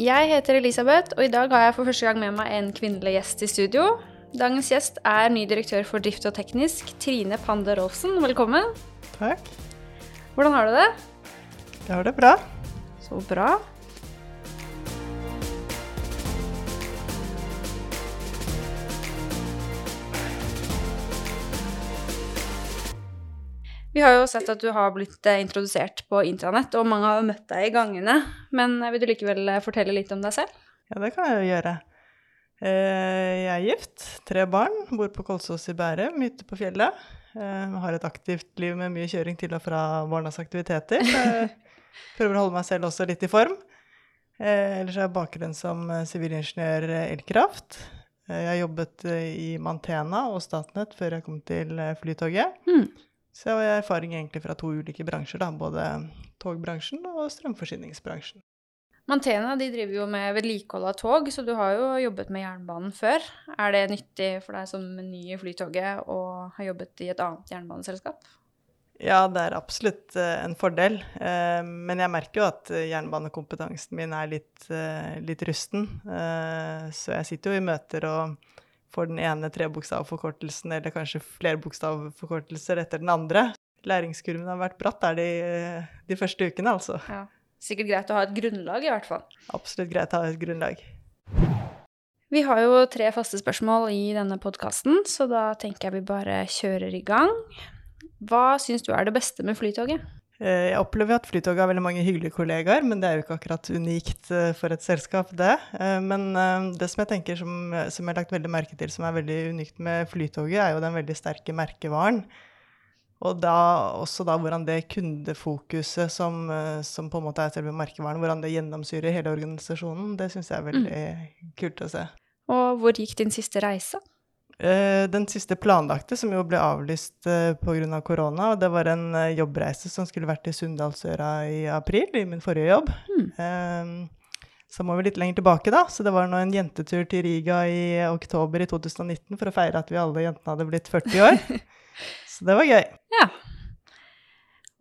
Jeg heter Elisabeth, og i dag har jeg for første gang med meg en kvinnelig gjest i studio. Dagens gjest er ny direktør for drift og teknisk, Trine Pande Rolfsen. Velkommen. Takk. Hvordan har du det? Jeg har det bra. Så bra. Vi har jo sett at du har blitt eh, introdusert på intranett, og mange har møtt deg i gangene. Men eh, vil du likevel eh, fortelle litt om deg selv? Ja, det kan jeg jo gjøre. Jeg er gift, tre barn, bor på Kolsås i Bærum, ute på fjellet. Jeg har et aktivt liv med mye kjøring til og fra barnas aktiviteter. Prøver å holde meg selv også litt i form. Ellers har jeg bakgrunn som sivilingeniør elkraft. Jeg har jobbet i Mantena og Statnett før jeg kom til Flytoget. Mm. Så jeg har erfaring egentlig fra to ulike bransjer, da, både togbransjen og strømforsyningsbransjen. Mantena de driver jo med vedlikehold av tog, så du har jo jobbet med jernbanen før. Er det nyttig for deg som ny i Flytoget å ha jobbet i et annet jernbaneselskap? Ja, det er absolutt uh, en fordel. Uh, men jeg merker jo at uh, jernbanekompetansen min er litt, litt rusten. så jeg sitter jo i møter og for den ene trebokstavforkortelsen, eller kanskje flerbokstavforkortelser etter den andre. Læringskurven har vært bratt der de, de første ukene, altså. Ja. Sikkert greit å ha et grunnlag, i hvert fall. Absolutt greit å ha et grunnlag. Vi har jo tre faste spørsmål i denne podkasten, så da tenker jeg vi bare kjører i gang. Hva syns du er det beste med Flytoget? Eh, jeg opplever at Flytoget har veldig mange hyggelige kollegaer, men det er jo ikke akkurat unikt eh, for et selskap, det. Eh, men det som jeg tenker som, som jeg har lagt veldig merke til som er veldig unikt med Flytoget, er jo den veldig sterke merkevaren. Og da, også da hvordan det kundefokuset som, som, på en måte er selve merkevaren, hvordan det gjennomsyrer hele organisasjonen, det syns jeg er veldig mm. kult å se. Og hvor gikk din siste reise? Eh, den siste planlagte, som jo ble avlyst uh, pga. Av korona, og det var en uh, jobbreise som skulle vært i Sunndalsøra i april, i min forrige jobb. Mm. Så må vi litt lenger tilbake, da. Så det var nå en jentetur til Riga i oktober i 2019 for å feire at vi alle jentene hadde blitt 40 år. så det var gøy. Ja.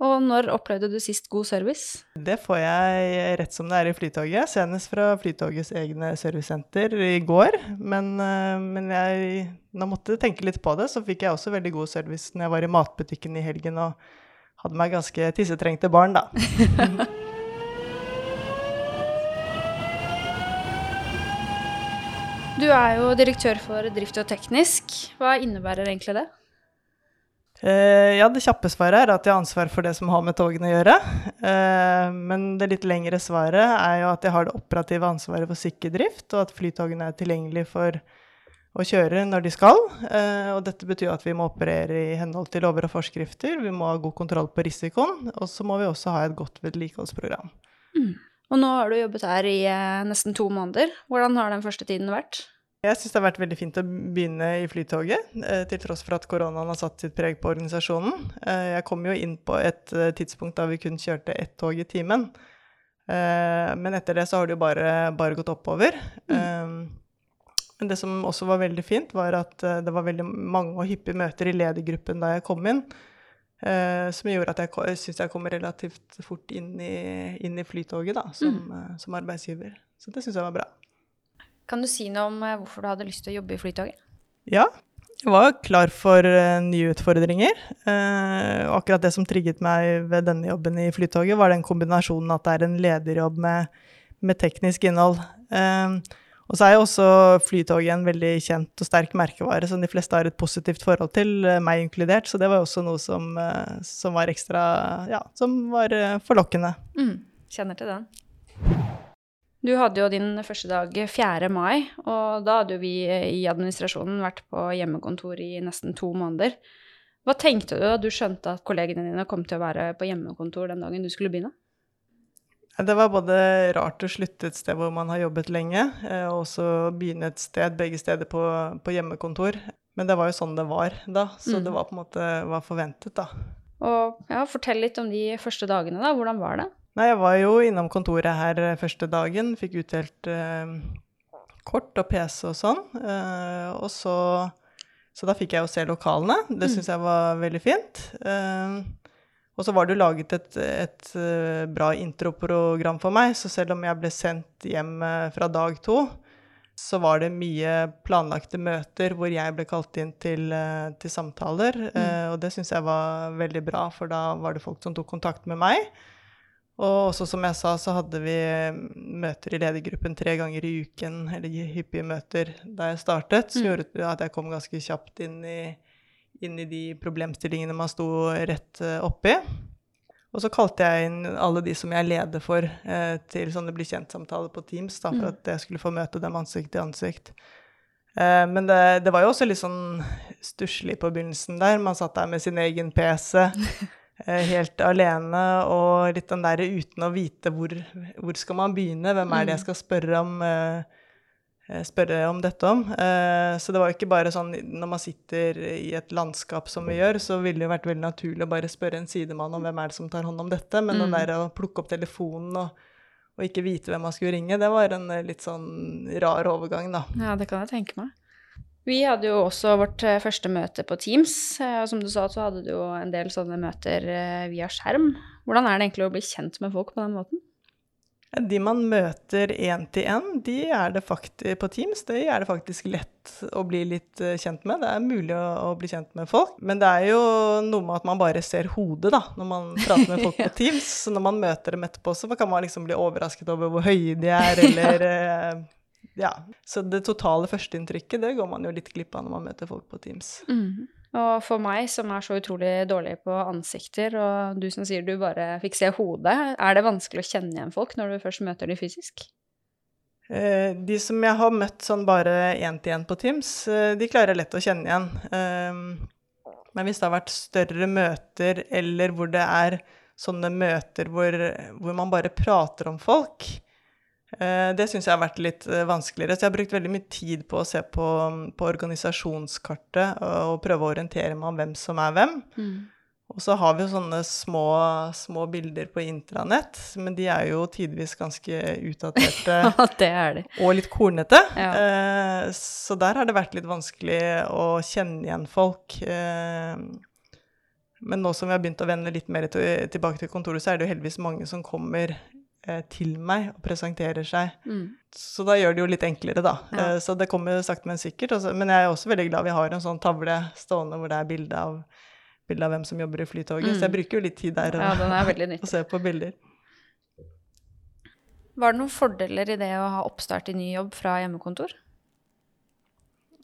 Og når opplevde du sist god service? Det får jeg rett som det er i Flytoget. Senest fra Flytogets egne servicesenter i går. Men, eh, men jeg nå måtte tenke litt på det, så fikk jeg også veldig god service når jeg var i matbutikken i helgen og hadde meg ganske tissetrengte barn, da. du er jo direktør for drift og teknisk. Hva innebærer egentlig det? Uh, ja, det kjappe svaret er at jeg har ansvar for det som har med togene å gjøre. Uh, men det litt lengre svaret er jo at jeg har det operative ansvaret for sikker drift, og at flytogene er tilgjengelige for å kjøre når de skal. Uh, og dette betyr at vi må operere i henhold til lover og forskrifter, vi må ha god kontroll på risikoen, og så må vi også ha et godt vedlikeholdsprogram. Mm. Og nå har du jobbet her i nesten to måneder. Hvordan har den første tiden vært? Jeg syns det har vært veldig fint å begynne i Flytoget, eh, til tross for at koronaen har satt sitt preg på organisasjonen. Eh, jeg kom jo inn på et eh, tidspunkt da vi kun kjørte ett tog i timen. Men etter det så har det jo bare, bare gått oppover. Mm. Men det som også var veldig fint, var at det var veldig mange og hyppige møter i ledergruppen da jeg kom inn. Som gjorde at jeg syns jeg kom relativt fort inn i, inn i Flytoget da, som, mm. som arbeidsgiver. Så det syns jeg var bra. Kan du si noe om eh, hvorfor du hadde lyst til å jobbe i Flytoget? Ja, jeg var klar for uh, nye utfordringer. Uh, og akkurat det som trigget meg ved denne jobben i Flytoget, var den kombinasjonen at det er en lederjobb med, med teknisk innhold. Og så er jo også Flytoget en veldig kjent og sterk merkevare som de fleste har et positivt forhold til, meg inkludert. Så det var også noe som, som var ekstra Ja, som var forlokkende. Mm, kjenner til den. Du hadde jo din første dag 4. mai, og da hadde jo vi i administrasjonen vært på hjemmekontor i nesten to måneder. Hva tenkte du da du skjønte at kollegene dine kom til å være på hjemmekontor den dagen du skulle begynne? Det var både rart å slutte et sted hvor man har jobbet lenge, eh, og også begynne et sted, begge steder på, på hjemmekontor. Men det var jo sånn det var da, så Mm. det var på en måte var forventet, da. Og ja, fortell litt om de første dagene, da. Hvordan var det? Nei, jeg var jo innom kontoret her eh, første dagen, fikk utdelt eh, kort og PC og sånn. Eh, og så, så da fikk jeg jo se lokalene. Det Mm. syns jeg var veldig fint. Eh, og så var det jo laget et, et eh, bra introprogram for meg, så selv om jeg ble sendt hjem eh, fra dag to, så var det mye planlagte møter hvor jeg ble kalt inn til, til samtaler. eh, og det syns jeg var veldig bra, for da var det folk som tok kontakt med meg. Og også som jeg sa, så hadde vi møter i ledergruppen tre ganger i uken, eller hyppige møter da jeg startet, som Mm. gjorde at jeg kom ganske kjapt inn i, inn i de problemstillingene man sto rett eh, oppi. Og så kalte jeg inn alle de som jeg leder for, eh, til sånne bli kjent-samtaler på Teams, da, for Mm. at jeg skulle få møte dem ansikt til ansikt. Eh, men det, det var jo også litt sånn stusslig på begynnelsen der. Man satt der med sin egen PC. eh, helt alene, og litt den derre uten å vite hvor, hvor skal man begynne, hvem er det jeg skal spørre om, eh, eh, spørre om dette om. Så det var jo ikke bare sånn når man sitter i et landskap som vi gjør, så ville det vært veldig naturlig å bare spørre en sidemann om hvem er det som tar hånd om dette, men den derre å plukke opp telefonen og, og ikke vite hvem man skulle ringe, det var en litt sånn rar overgang, da. Ja, det kan jeg tenke meg. Vi hadde jo også vårt eh, første møte på Teams, eh, og som du sa, så hadde du jo en del sånne møter eh, via skjerm. Hvordan er det egentlig å bli kjent med folk på den måten? De man møter én til én, de er det faktisk på Teams, de er det faktisk lett å bli litt kjent med. Det er mulig å, å bli kjent med folk. Men det er jo noe med at man bare ser hodet, da, når man prater med folk på Teams. Så når man møter dem etterpå, så kan man liksom bli overrasket over hvor høye de er, eller Ja. Så det totale førsteinntrykket, det går man jo litt glipp av når man møter folk på Teams. Og for meg, som er så utrolig dårlig på ansikter, og du som sier du bare fikk se hodet, er det vanskelig å kjenne igjen folk når du først møter dem fysisk? Eh, De som jeg har møtt sånn bare én til én på Teams, eh, de klarer lett å kjenne igjen. Eh, Men hvis det har vært større møter, eller hvor det er sånne møter hvor, hvor man bare prater om folk, det syns jeg har vært litt eh, vanskeligere. Så jeg har brukt veldig mye tid på å se på, på organisasjonskartet og, og prøve å orientere meg om hvem som er hvem. Og så har vi jo sånne små, små bilder på intranett, men de er jo tidvis ganske utdaterte det er de. og litt kornete. Ja. Eh, så der har det vært litt vanskelig å kjenne igjen folk. Eh, men nå som vi har begynt å vende litt mer til, tilbake til kontoret, så er det jo heldigvis mange som kommer eh, til meg og presenterer seg. Mm. Så da gjør det jo litt enklere, da. Ja. Eh, så det kommer sakte, men sikkert. Men jeg er også veldig glad vi har en sånn tavle stående hvor det er bilde av, bilde av hvem som jobber i Flytoget. Mm. Så jeg bruker jo litt tid der Ja, er og nyttig. se på bilder. Var det noen fordeler i det å ha oppstart i ny jobb fra hjemmekontor?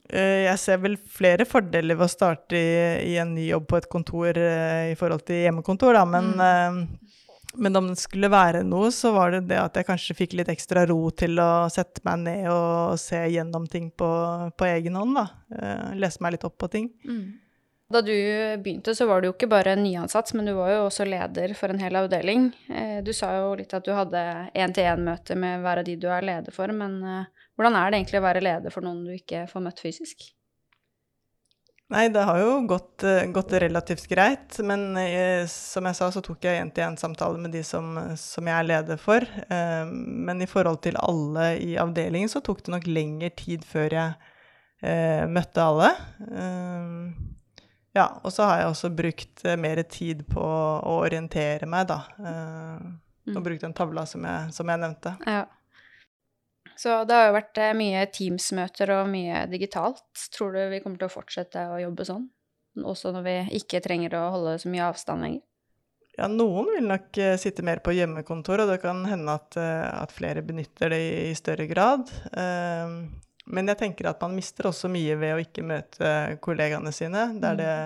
Eh, Jeg ser vel flere fordeler ved å starte i, i en ny jobb på et kontor eh, i forhold til hjemmekontor, da, men, eh, men om det skulle være noe, så var det det at jeg kanskje fikk litt ekstra ro til å sette meg ned og se gjennom ting på, på egen hånd, da. Eh, Lese meg litt opp på ting. Da du begynte, så var du jo ikke bare nyansatt, men du var jo også leder for en hel avdeling. Eh, Du sa jo litt at du hadde én-til-én-møte med hver av de du er leder for, men eh, hvordan er det egentlig å være leder for noen du ikke får møtt fysisk? Nei, det har jo gått, eh, gått relativt greit, men eh, som jeg sa, så tok jeg én-til-én-samtale med de som, som jeg er leder for. Eh, men i forhold til alle i avdelingen så tok det nok lengre tid før jeg eh, møtte alle. Ja, og så har jeg også brukt mer tid på å orientere meg, da. Eh, Mm. og brukt den tavla som jeg, som jeg nevnte. Ja. Så det har jo vært eh, mye Teams-møter og mye digitalt. Tror du vi kommer til å fortsette å jobbe sånn? Også når vi ikke trenger å holde så mye avstand lenger? Ja, noen vil nok eh, sitte mer på hjemmekontor, og det kan hende at, eh, at flere benytter det i, i større grad. Um, men jeg tenker at man mister også mye ved å ikke møte kollegaene sine. Det er det,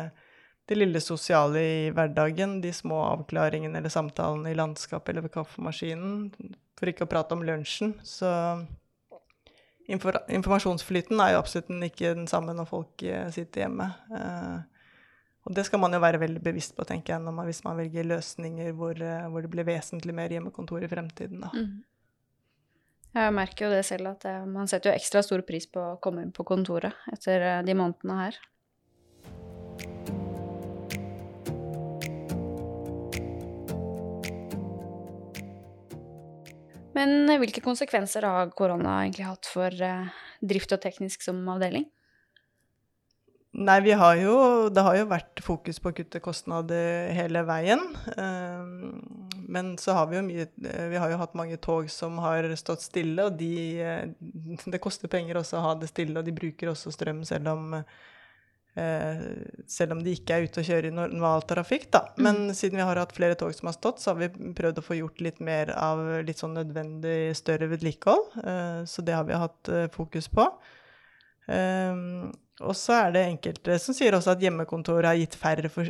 det lille sosiale i hverdagen, de små avklaringene eller samtalene i landskapet eller ved kaffemaskinen, for ikke å prate om lunsjen. Så informasjonsflyten er jo absolutt ikke den samme når folk eh, sitter hjemme. Eh, Og det skal man jo være veldig bevisst på, tenker jeg, man, hvis man velger løsninger hvor, eh, hvor, det blir vesentlig mer hjemmekontor i fremtiden. Da. Mm. Jeg merker jo det selv, at man setter jo ekstra stor pris på å komme inn på kontoret etter de månedene her. Men eh, hvilke konsekvenser har korona egentlig hatt for drift og teknisk som avdeling? Nei, vi har jo Det har jo vært fokus på å kutte kostnader hele veien. Ehm, men så har vi jo mye Vi har jo hatt mange tog som har stått stille, og de Det koster penger også å ha det stille, og de bruker også strøm selv om eh, selv om de ikke er ute og kjører i normal trafikk, da. Mm. Men mm. siden vi har hatt flere tog som har stått, så har vi prøvd å få gjort litt mer av litt sånn nødvendig større vedlikehold. Eh, så det har vi hatt eh, fokus på. Og så er det enkelte som sier også at hjemmekontoret har gitt færre for,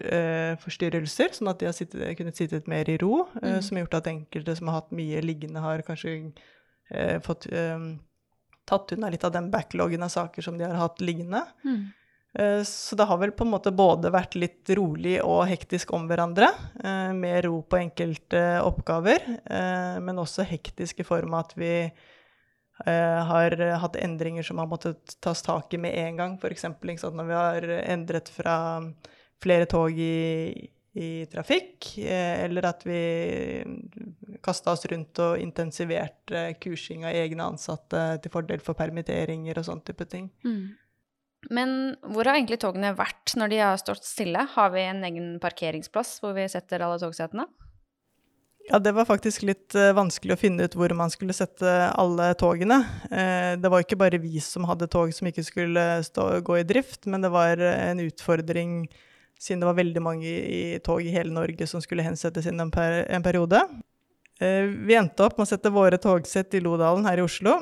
forstyrrelser, sånn at de har sittet, kunnet sittet mer i ro, mm. som har gjort at enkelte som har hatt mye liggende, har kanskje fått tatt unna litt av den backloggen av saker som de har hatt liggende. Mm. Så det har vel på en måte både vært litt rolig og hektisk om hverandre. med ro på enkelte oppgaver, men også hektisk i form av at vi har hatt endringer som har måttet tas tak i med en gang. F.eks. når vi har endret fra flere tog i, i trafikk, eller at vi kasta oss rundt og intensiverte kursing av egne ansatte til fordel for permitteringer og sånn type ting. Mm. Men hvor har egentlig togene vært når de har stått stille? Har vi en egen parkeringsplass hvor vi setter alle togsetene? Ja, det var faktisk litt uh, vanskelig å finne ut hvor man skulle sette alle togene. Uh, det var ikke bare vi som hadde tog som ikke skulle stå, gå i drift, men det var uh, en utfordring siden det var veldig mange i, tog i hele Norge som skulle hensettes innen en, en periode. vi endte opp med å sette våre togsett i Lodalen her i Oslo.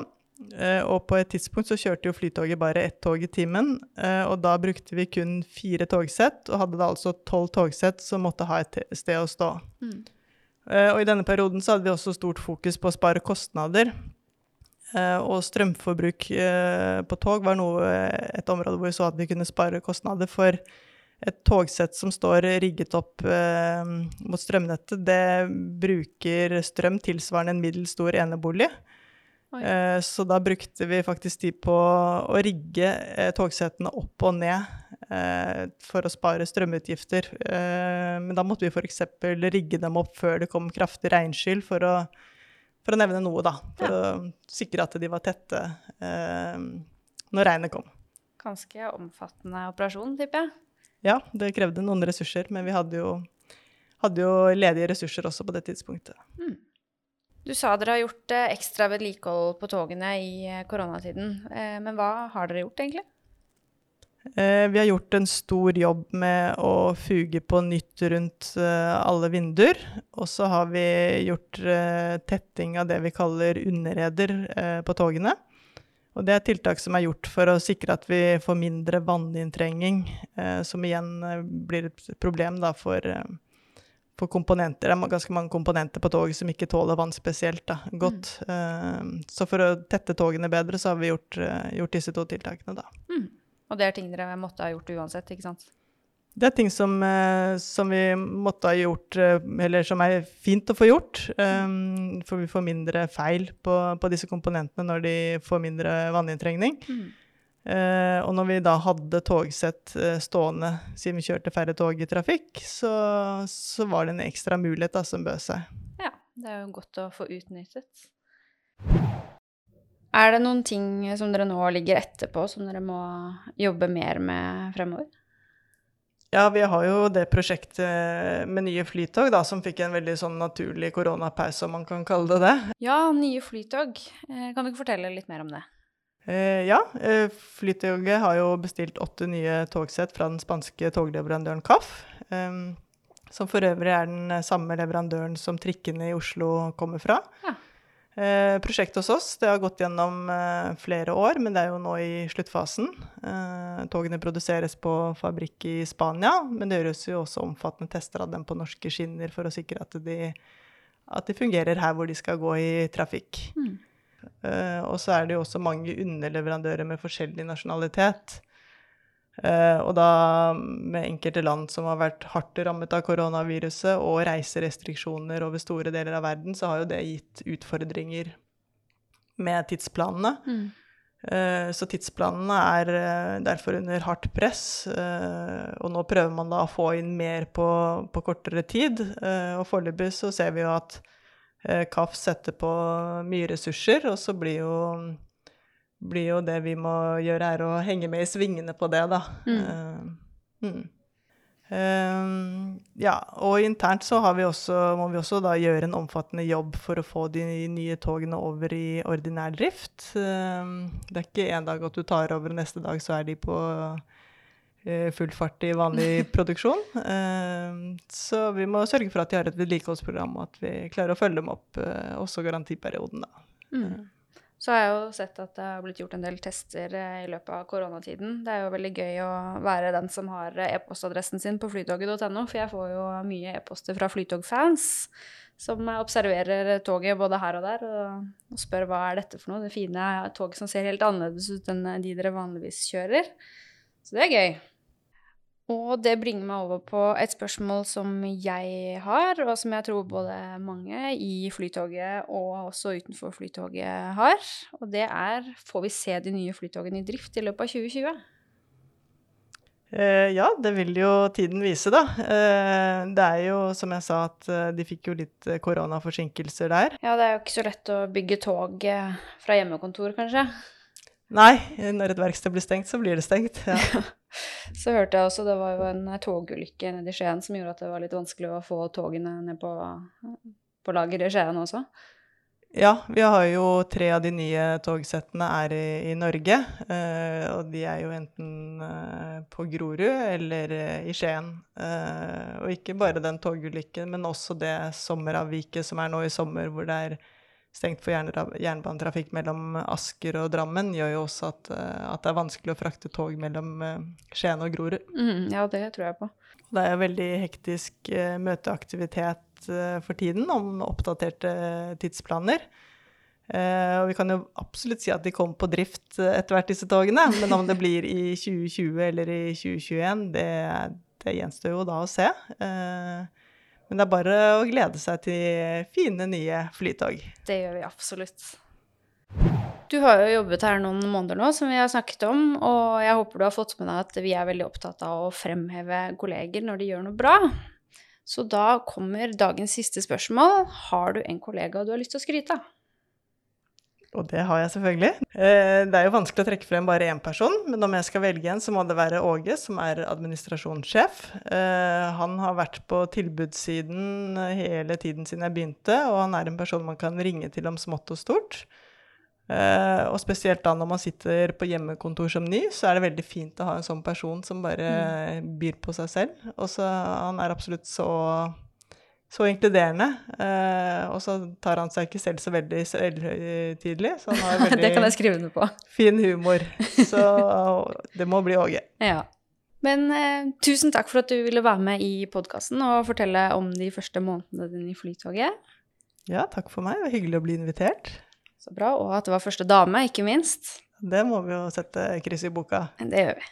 Og på et tidspunkt så kjørte jo Flytoget bare ett tog i timen, og da brukte vi kun fire togsett, og hadde da altså tolv togsett som måtte ha et sted å stå. Mm. Uh, og i denne perioden så hadde vi også stort fokus på å spare kostnader. Og strømforbruk på tog var noe, et område hvor vi så at vi kunne spare kostnader. For et togsett som står rigget opp mot strømnettet, det bruker strøm tilsvarende en middels stor enebolig. Eh, så da brukte vi faktisk tid på å rigge eh, togsetene opp og ned eh, for å spare strømutgifter. Men da måtte vi f.eks. rigge dem opp før det kom kraftig regnskyll, for å, for å nevne noe, da. For ja. å sikre at de var tette når regnet kom. Ganske omfattende operasjon, tipper jeg. Ja, det krevde noen ressurser, men vi hadde jo, hadde jo ledige ressurser også på det tidspunktet. Mm. Du sa dere har gjort eh, ekstra vedlikehold på togene i eh, koronatiden. Eh, men hva har dere gjort, egentlig? Vi har gjort en stor jobb med å fuge på nytt rundt alle vinduer. Og så har vi gjort tetting av det vi kaller underreder på togene. Og det er tiltak som er gjort for å sikre at vi får mindre vanninntrenging, som igjen blir et problem for på komponenter. Det er ganske mange komponenter på toget som ikke tåler vann spesielt da, godt. Mm. Så for å tette togene bedre, så har vi gjort, uh, gjort disse to tiltakene, da. Mm. Og det er ting dere måtte ha gjort uansett, ikke sant? Det er ting som, uh, som vi måtte ha gjort, eller som er fint å få gjort. Um, for vi får mindre feil på, på, disse komponentene når de får mindre vanninntrengning. Mm. Uh, og når vi da hadde togsett uh, stående siden vi kjørte færre tog i trafikk, så, så var det en ekstra mulighet da, som bød seg. Ja, det er jo godt å få utnyttet. Er det noen ting som dere nå ligger etterpå, som dere må jobbe mer med fremover? Ja, vi har jo det prosjektet med nye flytog, da, som fikk en veldig sånn naturlig koronapause, om man kan kalle det det. Ja, nye flytog. Eh, kan du ikke fortelle litt mer om det? Eh, ja, eh, Flytoget har jo bestilt åtte nye togsett fra den spanske togleverandøren KAF. Eh, som for øvrig er den samme leverandøren som trikkene i Oslo kommer fra. Ja. Eh, prosjektet hos oss det har gått gjennom eh, flere år, men det er jo nå i sluttfasen. Eh, togene produseres på fabrikk i Spania, men det gjøres jo også omfattende tester av dem på norske skinner for å sikre at de, at de fungerer her hvor de skal gå i trafikk. Mm. Uh, og så er det jo også mange underleverandører med forskjellig nasjonalitet. Eh, og da med enkelte land som har vært hardt rammet av koronaviruset, og reiserestriksjoner over store deler av verden, så har jo det gitt utfordringer med tidsplanene. Mm. Eh, så tidsplanene er eh, derfor under hardt press, og nå prøver man da å få inn mer på, på kortere tid. Og foreløpig så ser vi jo at KAF setter på mye ressurser, og så blir jo blir jo det vi må gjøre, er å henge med i svingene på det, da. Mm. Uh, mm. Uh, ja, og internt så vi også, må vi også da gjøre en omfattende jobb for å få de nye togene over i ordinær drift. Uh, det er ikke én dag at du tar over, og neste dag så er de på eh, full fart i vanlig produksjon. så vi må sørge for at de har et vedlikeholdsprogram, og at vi klarer å følge dem opp også garantiperioden, da. Mm. Så har jeg jo sett at det har blitt gjort en del tester eh, i løpet av koronatiden. Det er jo veldig gøy å være den som har e-postadressen sin på flytoget.no, for jeg får jo mye e-poster fra flytogfans som observerer toget både her og der og spør hva er dette for noe. Det fine toget som ser helt annerledes ut enn de dere vanligvis kjører. Så det er gøy. Og det bringer meg over på et spørsmål som jeg har, og som jeg tror både mange i Flytoget og også utenfor Flytoget har. Og det er får vi se de nye flytogene i drift i løpet av 2020? Eh, ja, det vil jo tiden vise, da. Eh, det er jo som jeg sa, at eh, de fikk jo litt eh, koronaforsinkelser der. Ja, det er jo ikke så lett å bygge tog eh, fra hjemmekontor, kanskje? Nei, når et verksted blir stengt, så blir det stengt. Ja. så hørte jeg også det var jo en togulykke nede i Skien som gjorde at det var litt vanskelig å få togene ned på, på lager i Skien også. Ja, vi har jo tre av de nye togsettene er i, i Norge. Eh, og de er jo enten eh, på Grorud eller eh, i Skien. Eh, og ikke bare den togulykken, men også det sommeravviket som er nå i sommer, hvor det er stengt for jernbanetrafikk mellom Asker og Drammen, gjør jo også at, eh, at det er vanskelig å frakte tog mellom eh, Skien og Grorud. Mm, ja, det tror jeg på. Det er veldig hektisk uh, møteaktivitet for tiden om oppdaterte tidsplaner. Og vi kan jo absolutt si at de kommer på drift etter hvert, disse togene. Men om det blir i 2020 eller i 2021, det, det gjenstår jo da å se. Uh, men det er bare å glede seg til fine, nye flytog. Det gjør vi absolutt. Du har jo jobbet her noen måneder nå, som vi har snakket om, og jeg håper du har fått med deg at vi er veldig opptatt av å fremheve kolleger når de gjør noe bra. Så da kommer dagens siste spørsmål. Har du en kollega du har lyst til å skryte av? Og det har jeg selvfølgelig. Eh, det er jo vanskelig å trekke frem bare én person, men om jeg skal velge en, så må det være Åge, som er administrasjonssjef. Eh, han har vært på tilbudssiden hele tiden siden jeg begynte, og han er en person man kan ringe til om smått og stort. Eh, og spesielt da når man sitter på hjemmekontor som ny, så er det veldig fint å ha en sånn person som bare mm. byr på seg selv. Og så han er absolutt så så inkluderende. Eh, og så tar han seg ikke selv så veldig selvhøytidelig. Så han har veldig det kan jeg skrive under på. fin humor. Så det må bli Åge. Ja. Men eh, tusen takk for at du ville være med i podkasten og fortelle om de første månedene dine i Flytoget. Ja, takk for meg. Det var hyggelig å bli invitert. Så bra. Og at det var første dame, ikke minst. Det må vi jo sette kryss i boka. Det gjør vi.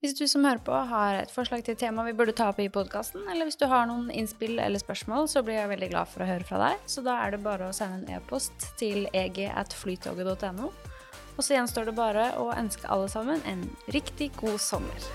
Hvis du som hører på har et forslag til tema vi burde ta opp i podkasten, eller hvis du har noen innspill eller spørsmål, så blir jeg veldig glad for å høre fra deg. Så da er det bare å sende en e-post til eg.flytoget.no. Og så gjenstår det bare å ønske alle sammen en riktig god sommer.